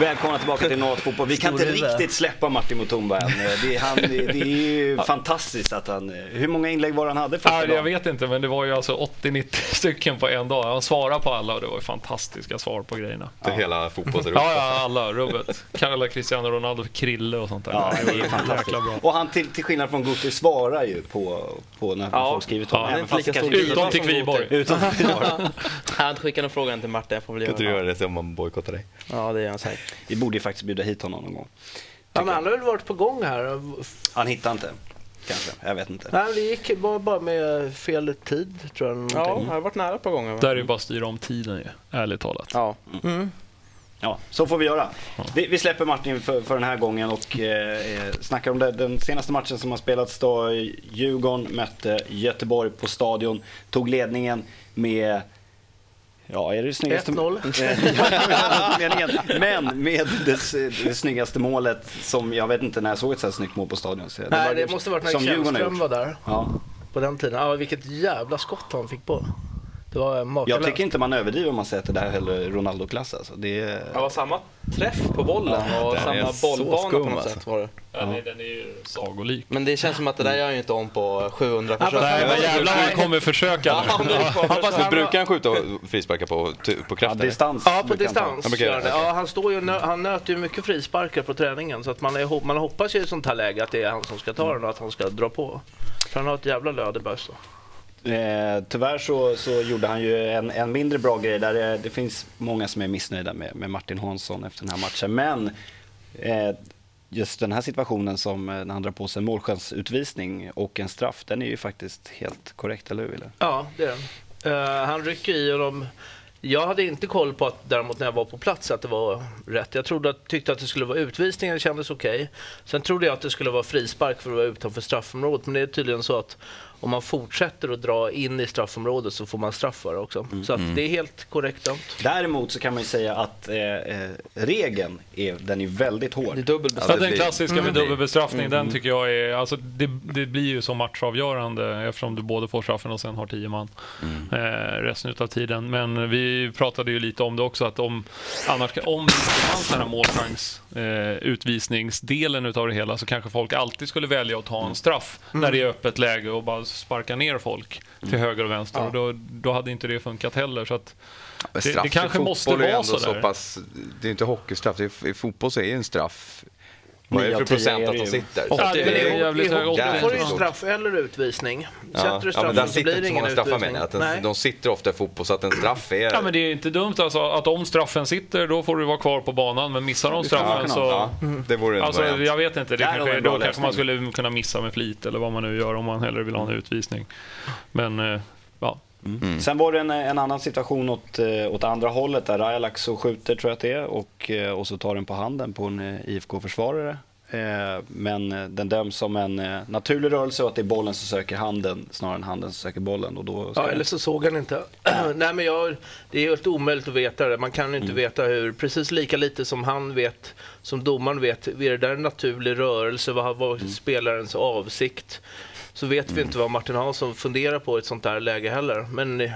Välkomna tillbaka till Norrlands fotboll. Vi kan inte Stor huvud. riktigt släppa Martin Mutumba än. Det är, han, det är ju fantastiskt att han... Hur många inlägg var det han hade första Ja, jag dagen? vet inte, men det var ju alltså 80-90 stycken på en dag. Han svarade på alla och det var ju fantastiska svar på grejerna. Till hela fotbolls-Europa. Ja, ja, alla. Rubbet. Kallar Cristiano Ronaldo för Krille och sånt där. Ja, det är fantastiskt. Och han till, till skillnad från Guti svarar ju på, på när Ja. folk skriver till honom. Ja, det inte det stor kanske Utom till Kviborg. Utom till Kviborg. Inte skickat någon fråga till Martin, jag får väl Kan inte du göra göra det så om man bojkottar dig? Ja, det gör han säkert. Vi borde ju faktiskt bjuda hit honom någon gång. Ja, men han har väl varit på gång här. Han hittar inte. Kanske, jag vet inte. Nej, det gick bara, bara med fel tid, tror jag. Ja, någonting. jag har varit nära par gånger. Där är ju bara att styra om tiden ju, ärligt talat. Ja. Mm. Ja, så får vi göra. Vi, vi släpper Martin för, för den här gången och eh, eh, snackar om det, den senaste matchen som har spelats då. Djurgården mötte Göteborg på Stadion, tog ledningen med Ja, är det det snyggaste? 1-0. Eh, ja, meningen. Men med det, det snyggaste målet som, jag vet inte när jag såg ett så här snyggt mål på Stadion. Så Nej, var det måste varit när Källström var där Ja. på den tiden. Ja, vilket jävla skott han fick på. Det var makalöst. Jag tycker inte man överdriver om man säger att det där är heller Ronaldo-klass alltså. Det är... Det var samma träff på bollen och den är samma så bollbana skum, på något alltså. sätt var det. Ja. Nej, den är ju sagolik. Men det känns som att det där gör han ju inte om på 700 försök. Nej, men jävlar han kommer försöka Ja. Fast nu brukar han skjuta frisparkar på, på Ja, kraften? distans. Ja, på han distans. Ja, okej, gör han det. okej. Ja, han, står ju, och han nöter ju mycket frisparkar på träningen. Så att man, är, man hoppas ju i sånt här läge att det är han som ska ta den och att han ska dra på. För han har ett jävla löd i. Eh, tyvärr så, så gjorde han ju en, en mindre bra grej där. Det, det finns många som är missnöjda med, med Martin Hansson efter den här matchen. Men eh, just den här situationen som eh, när han drar på sig en målchansutvisning och en straff, den är ju faktiskt helt korrekt, eller hur Wille? Ja, det är den. Eh, han rycker i och de... Jag hade inte koll på att däremot när jag var på plats att det var rätt. Jag trodde att, tyckte att det skulle vara utvisning, det kändes okej. Sen trodde jag att det skulle vara frispark för att vara utanför straffområdet. Men det är tydligen så att om man fortsätter att dra in i straffområdet så får man straff för det också. Så att det är helt korrekt dömt. Däremot så kan man ju säga att eh, eh, regeln är, den är väldigt hård. Det är dubbel Ja, den klassiska med Mm. dubbelbestraffning, den tycker jag är... Alltså, det, det blir ju så matchavgörande eftersom du både får straffen och sen har tio man eh, resten av tiden. Men vi pratade ju lite om det också, att om, annars, om det inte fanns den här målchans eh, utvisningsdelen utav det hela så kanske folk alltid skulle välja att ta en straff när det är öppet läge och bara sparka ner folk till höger och vänster. Och då, då hade inte det funkat heller. Så att, Det- det kanske måste vara så där. pass, Det är inte hockeystraff, i fotboll så är ju en straff... Vad är det för procent att det de sitter? Ja, Så att det det är jävligt hockey jävligt får du ju straff eller utvisning. Ja, Sätter du ja, men straffen där så blir inte det ingen utvisning. menar. Att den, de sitter ofta i fotboll så att en straff är... Ja, men det är inte dumt alltså, att om straffen sitter, då får du vara kvar på banan. Men missar de straffen så... ja, det vore en Alltså, variant. jag vet inte. Det kanske, då kanske man skulle kunna missa med flit eller vad man nu gör om man hellre vill ha en utvisning. Men, eh, ja. Sen var det en, en annan situation åt, eh, åt andra hållet där Rajalax och skjuter tror jag att det är och, eh, och så tar den på handen på en eh, IFK-försvarare. Men den döms som en naturlig rörelse och att det är bollen som söker handen snarare än handen som söker bollen. Och då Ja, eller så såg han inte. Nej, men jag, det är helt omöjligt att veta det. Man kan inte Mm. veta hur, precis lika lite som han vet, som domaren vet, är det där en naturlig rörelse? Vad var Mm. spelarens avsikt? Så vet vi inte vad Martin Hansson funderar på i ett sånt där läge heller. Men eh,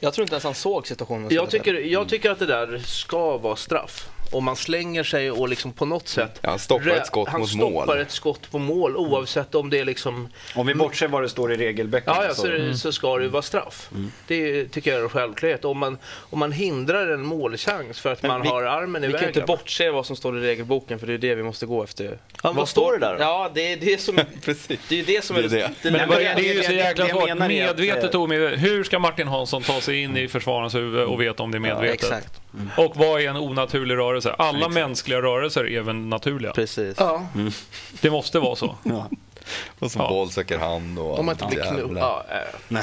Jag tror inte ens han såg situationen. jag tycker, jag tycker att det där ska vara straff. Om man slänger sig och liksom på något sätt... Ja, han stoppar ett skott han mot stoppar mål. ett skott på mål oavsett om det är liksom... Om vi bortser vad det står i regelböckerna. Ja, ja så, så, så ska det ju vara straff. Det tycker jag är en självklarhet. Om man, om man hindrar en målchans för att Men man vi- har armen i Vi kan vägen. inte bortse vad som står i regelboken för det är det vi måste gå efter. vad står det där då? Ja, det är det som, Precis. det är det som är Det är det. det Men men det, det- är ju så jäkla svårt. Medvetet och omedvetet. Hur ska Martin Hansson ta sig in i försvararens huvud och veta om det är Ja, medvetet? Och vad är en onaturlig rörelse? Alla mänskliga rörelser är väl naturliga. Precis. Ja, Det måste vara så. ja. Och som Ja. boll söker hand och om man inte blir knullad. Ja, äh.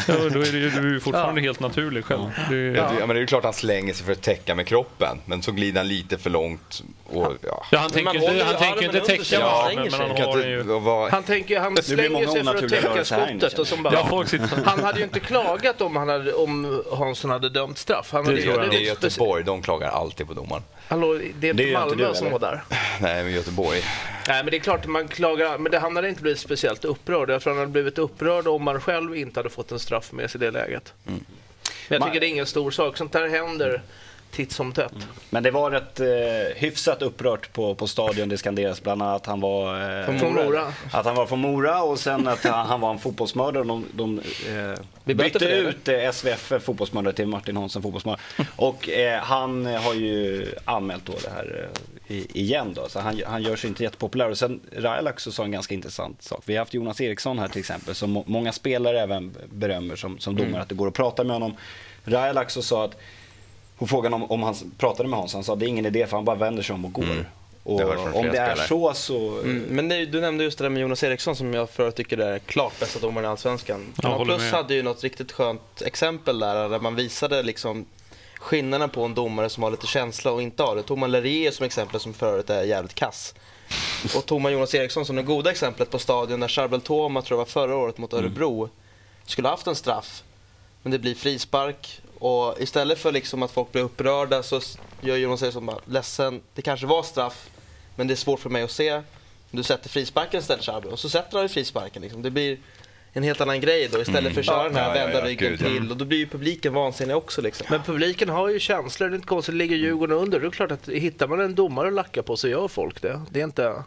Ja, då är det ju, du är ju fortfarande helt naturlig själv. Det, Ja, det- ja, men det är ju klart han slänger sig för att täcka med kroppen, men så glider han lite för långt. Och, ja. Ja, han tänker man inte, han ju tänker inte täcka Ja, men han har ju... Han, tänker, han blir slänger många sig för att täcka skottet. Och som bara, Ja, folk sitter... han hade ju inte klagat om, han hade, om Hansson hade dömt straff. Han hade, tror jag. Det är speci- Göteborg, de klagar alltid på domaren. Hallå, det är inte Det Malmö som var där. Nej, men Göteborg. Nej, men det är klart man klagar, men det, han hade inte blivit speciellt upprörd. Jag tror han hade blivit upprörd om man själv inte hade fått en straff med sig i det läget. Men jag tycker det är ingen stor sak. Sånt där händer titt som tätt. Men det var rätt eh, hyfsat upprört på, på stadion. Det skanderas bland annat att han var... Eh, Från Mora. Att han var från Mora och sen att han, han var en fotbollsmördare. De, de eh, bytte ut eh, SVF fotbollsmördare till Martin Hansson fotbollsmördare. Och eh, han har ju anmält då det här eh, igen då. Så han, han gör sig inte jättepopulär. Och sen Rajalak så sa en ganska intressant sak. Vi har haft Jonas Eriksson här till exempel som må, många spelare även berömmer som, som domare Mm. att det går att prata med honom. Rajalak så sa att hon frågade om, om han pratade med Hans. Han sa det är ingen idé för han bara vänder sig om och går. Och Det om det är spelare. så så... Mm, men det, du nämnde just det där med Jonas Eriksson som jag förut tycker är klart bästa domaren i Allsvenskan. Håller Plus med. hade ju något riktigt skönt exempel där, där man visade liksom skillnaden på en domare som har lite känsla och inte har det. Tog man Lerrier som exempel som för övrigt är jävligt kass. Och tog man Jonas Eriksson som det goda exemplet på stadion när Charbel Toma, tror jag var förra året mot Örebro, skulle ha haft en straff. Men det blir frispark och istället för liksom att folk blir upprörda så gör Jonas Eriksson bara ledsen, det kanske var straff men det är svårt för mig att se. Du sätter frisparken istället Charbel och så sätter han ju frisparken. Liksom. Det blir en helt annan grej då istället för att köra den här Ja, ja, vända ja, ryggen gud, till och då blir ju publiken vansinnig också liksom. Men publiken har ju känslor. Det är inte konstigt. Ligger Djurgården under, det är klart att hittar man en domare att lacka på så gör folk det. Det är inte...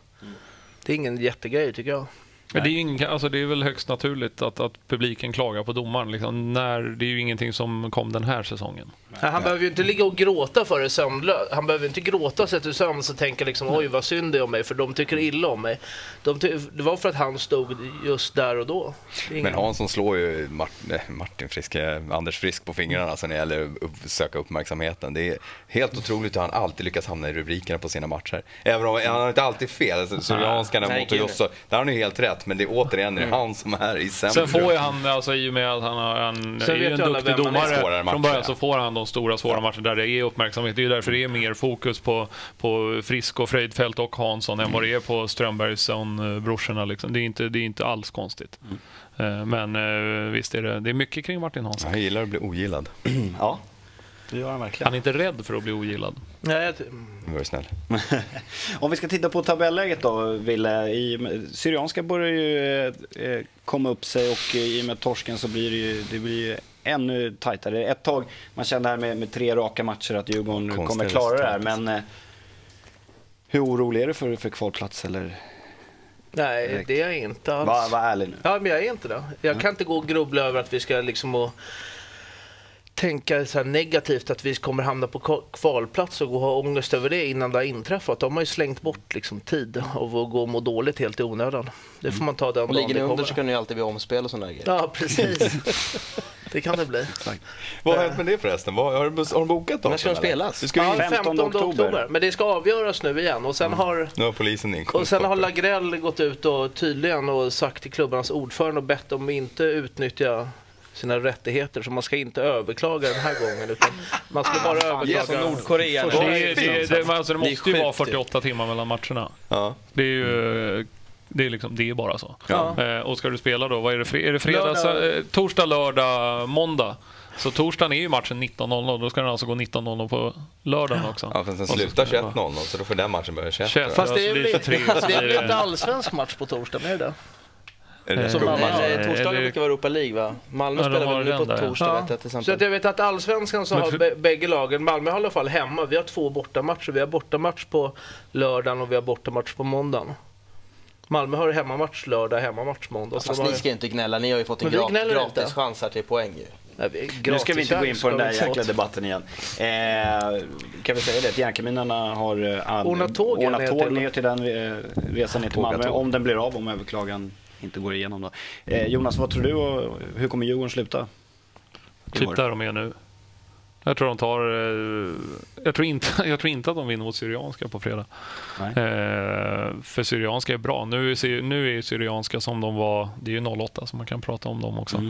Det är ingen jättegrej tycker jag. Men det är, ju ingen, alltså det är väl högst naturligt att, att publiken klagar på domaren. Liksom, när, det är ju ingenting som kom den här säsongen. Nej, Han behöver ju inte ligga och gråta för det sömnlöst. Han behöver inte gråta sig till sömns och tänka liksom oj vad synd det är om mig för de tycker illa om mig. De det var för att han stod just där och då. Ingen- Men Hansson slår ju Mart- eh, Martin Frisk, eh, Anders Frisk på fingrarna alltså när det gäller att söka uppmärksamheten. Det är helt otroligt hur han alltid lyckas hamna i rubrikerna på sina matcher. Även om han har inte alltid fel. Alltså, Syrianskan mot gud. Josso, där har han ju helt rätt. Men det är återigen det är han som är i Sen centrum. får ju han, alltså, i och med att han, har, Sen är vet ju en duktig vem han är. domare, från början ja. så får han de stora svåra matcher där det är uppmärksamhet. Det är ju därför det är mer fokus på, på Frisk och Freidfeldt och Hansson än vad det är på Strömbergsson-brorsorna. Liksom. Det, är inte, det är inte alls konstigt. Eh, Men eh, visst är det, det är mycket kring Martin Hansson. Han gillar att bli ogillad. Ja, det gör han verkligen. Han är inte rädd för att bli ogillad. Nej, jag Nu var snäll. Om vi ska titta på tabelläget då, Ville. I, Syrianska börjar ju eh, komma upp sig och i och med torsken så blir det ju, det blir ju ännu tajtare. Ett tag, man kände här med, med tre raka matcher att Djurgården Konstiga kommer klara det här. Men eh, hur orolig är du för, för kvalplats? Eller? nej, det är jag inte alls. Var, var ärlig nu. Ja, men jag är inte det. Jag kan inte gå och grubbla över att vi ska liksom och tänka så här negativt att vi kommer hamna på kval- kvalplats och ha ångest över det innan det har inträffat. De har ju slängt bort liksom tid av att gå och må dåligt helt i onödan. Det får man ta den Och ligger ni det under så kan det ju alltid bli omspel och sådana grejer. Ja, precis. det kan det bli. Vad har hänt med det förresten? Vad, har, du, har de bokat dem? När ska de eller? spelas? Du ska Ja, 15 15 oktober. oktober. Men det ska avgöras nu igen. Och sen har... Nu har polisen inkommit. Och sen har Lagrell gått ut och tydligen och sagt till klubbarnas ordförande och bett dem inte utnyttja sina rättigheter så man ska inte överklaga den här gången utan man ska bara överklaga. Som Nordkorea. Det, är- det, är- det, alltså, det Det måste ju vara sjukt ju. 48 timmar mellan matcherna. Ja. Det är ju det är, liksom, det är bara så. Ja. Eh, och ska du spela då, vad är det, är det fredags, Lördag. eh, torsdag, lördag, måndag? Så torsdagen är ju matchen 19.00, då ska den alltså gå 19.00 på lördagen också. Ja, fast den slutar ska det vara 21.00 så då får den matchen börja 21. 21. Fast det är Alltså, väl inte, 23, så det är blir väl det- inte allsvensk match på torsdag, är det skuggmatch? alla- Nej, Eller- torsdagen brukar vara Europa League va? Malmö Ja, spelar väl nu på torsdag vet jag till Så exempel. att jag vet att allsvenskan så har för- bä- bägge lagen, Malmö har i alla fall hemma, vi har två bortamatcher. Vi har bortamatch på lördagen och vi har bortamatch på måndagen. Malmö har hemmamatch lördag, hemmamatch måndag. Så Fast ni ska ju inte gnälla, ni har ju fått en gnäller gratis inte. chans här till poäng ju. Nej, Nu ska vi inte gå in på den där jäkla debatten igen. Eh, kan vi säga det att Järnkaminerna har eh, Ordnat tåg ner till- den eh, resan ner till Malmö. Om den blir av, om överklagan inte går igenom. Då. Eh, Jonas, vad tror du hur kommer Djurgården sluta? Typ där de är nu. Jag tror de tar... eh, Jag tror inte, jag tror inte att de vinner mot Syrianska på fredag. Eh, för Syrianska är bra. Nu är, nu är Syrianska som de var... Det är ju 08 så man kan prata om dem också. Mm.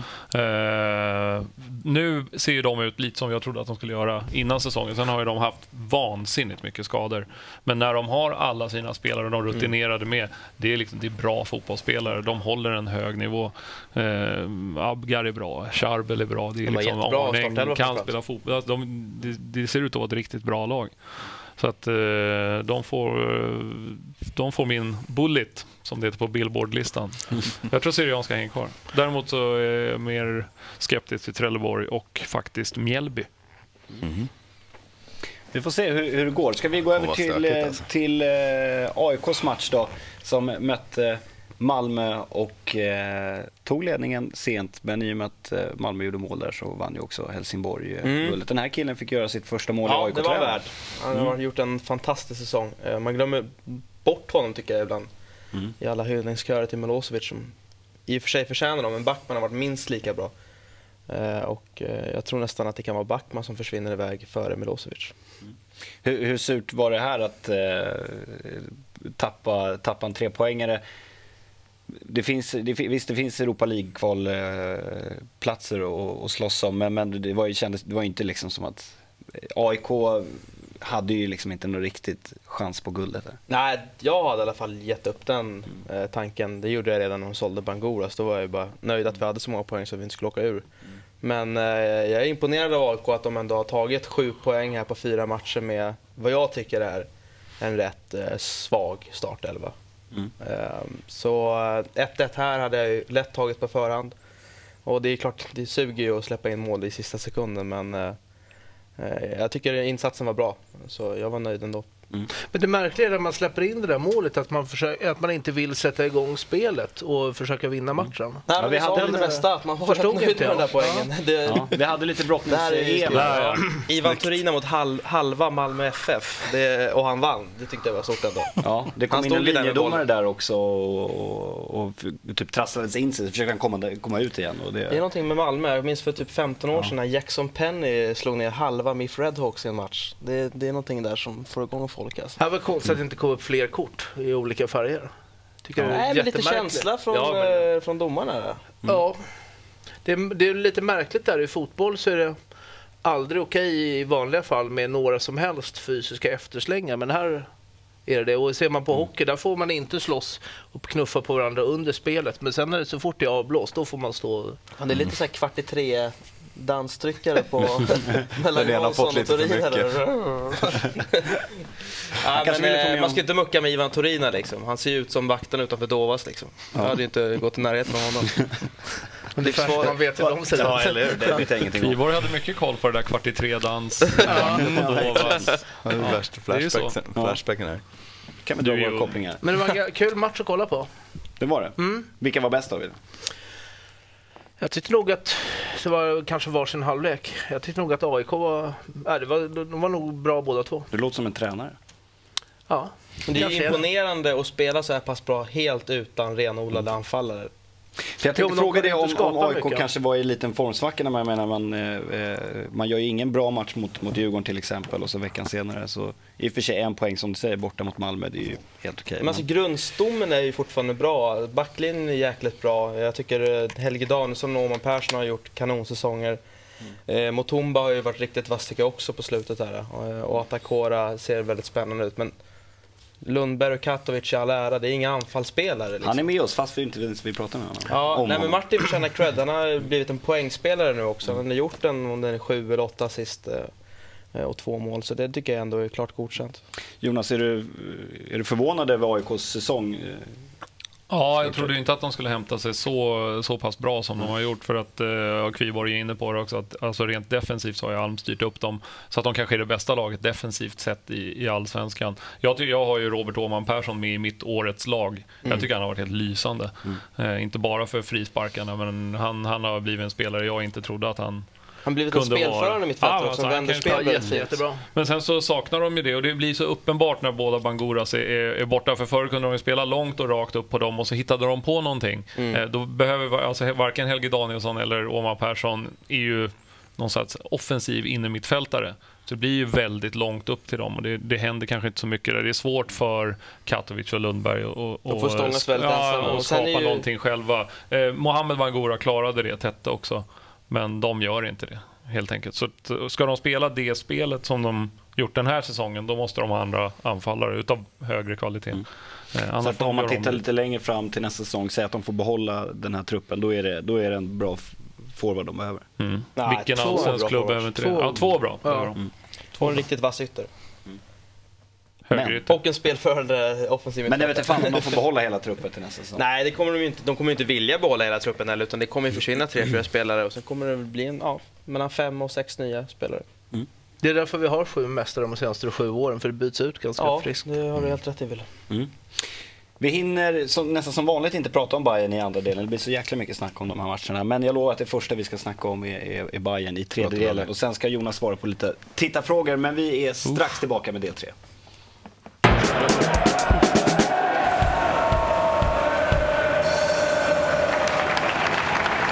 Eh, nu ser ju de ut lite som jag trodde att de skulle göra innan säsongen. Sen har ju de haft vansinnigt mycket skador. Men när de har alla sina spelare, de rutinerade med, det är, liksom, det är bra fotbollsspelare. De håller en hög nivå. Eh, Abgar är bra, Charbel är bra. Det är De liksom, jättebra Arning kan spela fotboll. Alltså, De, det, det ser ut att vara ett riktigt bra lag. Så att eh, de, får, de får min bullet, som det heter på Billboard-listan. Jag tror Syrianska hänger kvar. Däremot så är jag mer skeptisk till Trelleborg och faktiskt Mjällby. Vi får se hur, hur det går. Ska vi gå över till, stökigt, eh, alltså. till eh, AIKs match då, som mötte Malmö och eh, tog ledningen sent. Men i och med att eh, Malmö gjorde mål där så vann ju också Helsingborg eh, Mm. Den här killen fick göra sitt första mål i Ja, aik det var värd. Han har gjort en fantastisk säsong. Eh, Man glömmer bort honom tycker jag ibland. Mm. I alla hyllningskörer till Milosevic som i och för sig förtjänar dem, men Backman har varit minst lika bra. Eh, Och eh, jag tror nästan att det kan vara Backman som försvinner iväg före Milosevic. Hur, hur surt var det här att eh, tappa, tappa en trepoängare? Det finns, det, visst, det finns Europa League-kvalplatser att, att slåss om, men, men det var ju kändes, det var ju inte liksom som att AIK hade ju liksom inte någon riktigt chans på guldet. Där. Nej, jag hade i alla fall gett upp den eh, tanken. Det gjorde jag redan när de sålde Bangoras. Då var jag ju bara nöjd att vi hade så många poäng så att vi inte skulle åka ur. Men eh, jag är imponerad av AIK att de ändå har tagit sju poäng här på fyra matcher med vad jag tycker är en rätt eh, svag startelva. Mm. Ehm, så eh, 1-1 här hade jag ju lätt tagit på förhand. Och det är klart, det suger ju att släppa in mål i sista sekunden men eh, eh, jag tycker insatsen var bra. Så jag var nöjd ändå. Men det märkliga är när man släpper in det där målet att man, försöker, att man inte vill sätta igång spelet och försöka vinna matchen. Nej, Ja, men vi hade det mesta, att man var rätt nöjd med den där poängen. Det, Ja, vi hade lite brottnings-EM. ja. Ivan Turina mot hal, halva Malmö FF det, och han vann. Det tyckte jag var stort ändå. Ja, det kom Han in en linjedomare där också och, och, och typ trasslades in sig. Så försökte han komma, komma ut igen. Och Det är det, någonting med Malmö. Jag minns för typ 15 år sedan när Jackson Penny slog ner halva MIF Redhawks i en match. Det, det är någonting där som får igång folk alltså. Här var konstigt att det inte kom upp fler kort i olika färger. Tycker det är Nej, men lite känsla från, Ja, men- eh, från domarna. där. Ja, det är, det är lite märkligt där. I fotboll så är det aldrig okej i vanliga fall med några som helst fysiska efterslängar. Men här är det det. Och ser man på hockey, där får man inte slåss och knuffa på varandra under spelet. Men sen när det så fort det är avblåst, då får man stå... Ja, det är lite så kvart i tre danstryckare på mellan fått och Turin. ja, kanske men, ville få eh, med man ska inte mucka med Ivan Torina liksom. Han ser ju ut som vakten utanför Dovas liksom. Jag hade ju inte gått i närheten av honom. Ungefär, man vet hur de ser ja, ut. eller hur? Det vet jag ingenting om. Friborg hade mycket koll på det där kvart i tre-dans. Dovas. Ja, det är värsta flashbacken, flashbacken här. kan vi dra våra kopplingar. Men det var en kul match att kolla på. Det var det. Vilka var bäst David? Jag tyckte nog att det var kanske varsin halvlek. Jag tyckte nog att AIK var... Nej, det var de var nog bra båda två. Du låter som en tränare. Ja, Men det är imponerande att spela så här pass bra helt utan renodlade anfallare. För jag tänkte fråga dig om, om AIK mycket. kanske var i en liten formsvacka. när Man, menar, man, eh, man gör ju ingen bra match mot, mot Djurgården till exempel och så veckan senare så i och för sig en poäng som du säger borta mot Malmö, det är ju helt okej. Men alltså men- grundstommen är ju fortfarande bra. Backlinjen är jäkligt bra. Jag tycker eh, Helge Danielsson och Åman Persson har gjort kanonsäsonger. Eh, Motumba har ju varit riktigt vass tycker jag också på slutet här. Eh, och Atakora ser väldigt spännande ut. Men Lundberg och Katovic i all ära, det är inga anfallsspelare. Liksom. Han är med oss fast vi inte ens vi pratar med honom. Ja, Om nej, men. Martin förtjänar cred. Han har blivit en poängspelare nu också. Han har gjort en, om det är sju eller åtta assist eh, och två mål. Så det tycker jag ändå är klart godkänt. Jonas, är du, är du förvånad över AIKs säsong? Ja, jag trodde inte att de skulle hämta sig så, så pass bra som de har gjort. För att, eh, Kviborg är inne på det också, att alltså rent defensivt så har ju Alm styrt upp dem. Så att de kanske är det bästa laget defensivt sett i, i allsvenskan. Jag, tycker, jag har ju Robert Åhman Persson med i mitt årets lag. Jag tycker han har varit helt lysande. Eh, inte bara för frisparkarna, men han, han har blivit en spelare jag inte trodde att han Han blivit en spelförande mittfältare alltså, Som han vänder spel väldigt fint. jättebra. Men sen så saknar de ju det och det blir så uppenbart när båda Banguras är, är, borta. För förr kunde de ju spela långt och rakt upp på dem och så hittade de på någonting. Mm. Eh, då behöver alltså, varken Helge Danielsson eller Omar Persson är ju någon slags offensiv innermittfältare. Så det blir ju väldigt långt upp till dem och det, det händer kanske inte så mycket där. Det är svårt för Katovic och Lundberg att och, stångas väldigt ja, och Och skapa ju- någonting själva. Eh, Mohamed Bangura klarade det tätt också, men de gör inte det helt enkelt. Så eh, ska de spela det spelet som de gjort den här säsongen, då måste de ha andra anfallare utav högre kvalitet. Eh, Mm. Så annars att de om man tittar det. lite längre fram till nästa säsong, säg att de får behålla den här truppen, då är det, då är det en bra forward de behöver. Mm. Nej, Vilken två allsvensk bra klubb behöver inte det? Två- Ja, två bra. Ja. de. Mm. Och en riktigt vass ytter. Högerytter. Och en spelförande offensiv Men det vet mittfältare. jag fan om de får behålla hela truppen till nästa säsong. Nej, det kommer de inte. De kommer inte vilja behålla hela truppen heller, utan det kommer ju försvinna tre, fyra spelare och sen kommer det bli en, ja, mellan fem och sex nya spelare. Det är därför vi har sju mästare de senaste sju åren, för det byts ut ganska Ja, friskt. det har du helt rätt i Wille. Vi hinner som, nästan som vanligt inte prata om Bayern i andra delen. Det blir så jäkla mycket snack om de här matcherna. Men jag lovar att det första vi ska snacka om är, är, är Bayern i tredje delen. Och sen ska Jonas svara på lite tittarfrågor. Men vi är strax tillbaka med del tre. Thank you.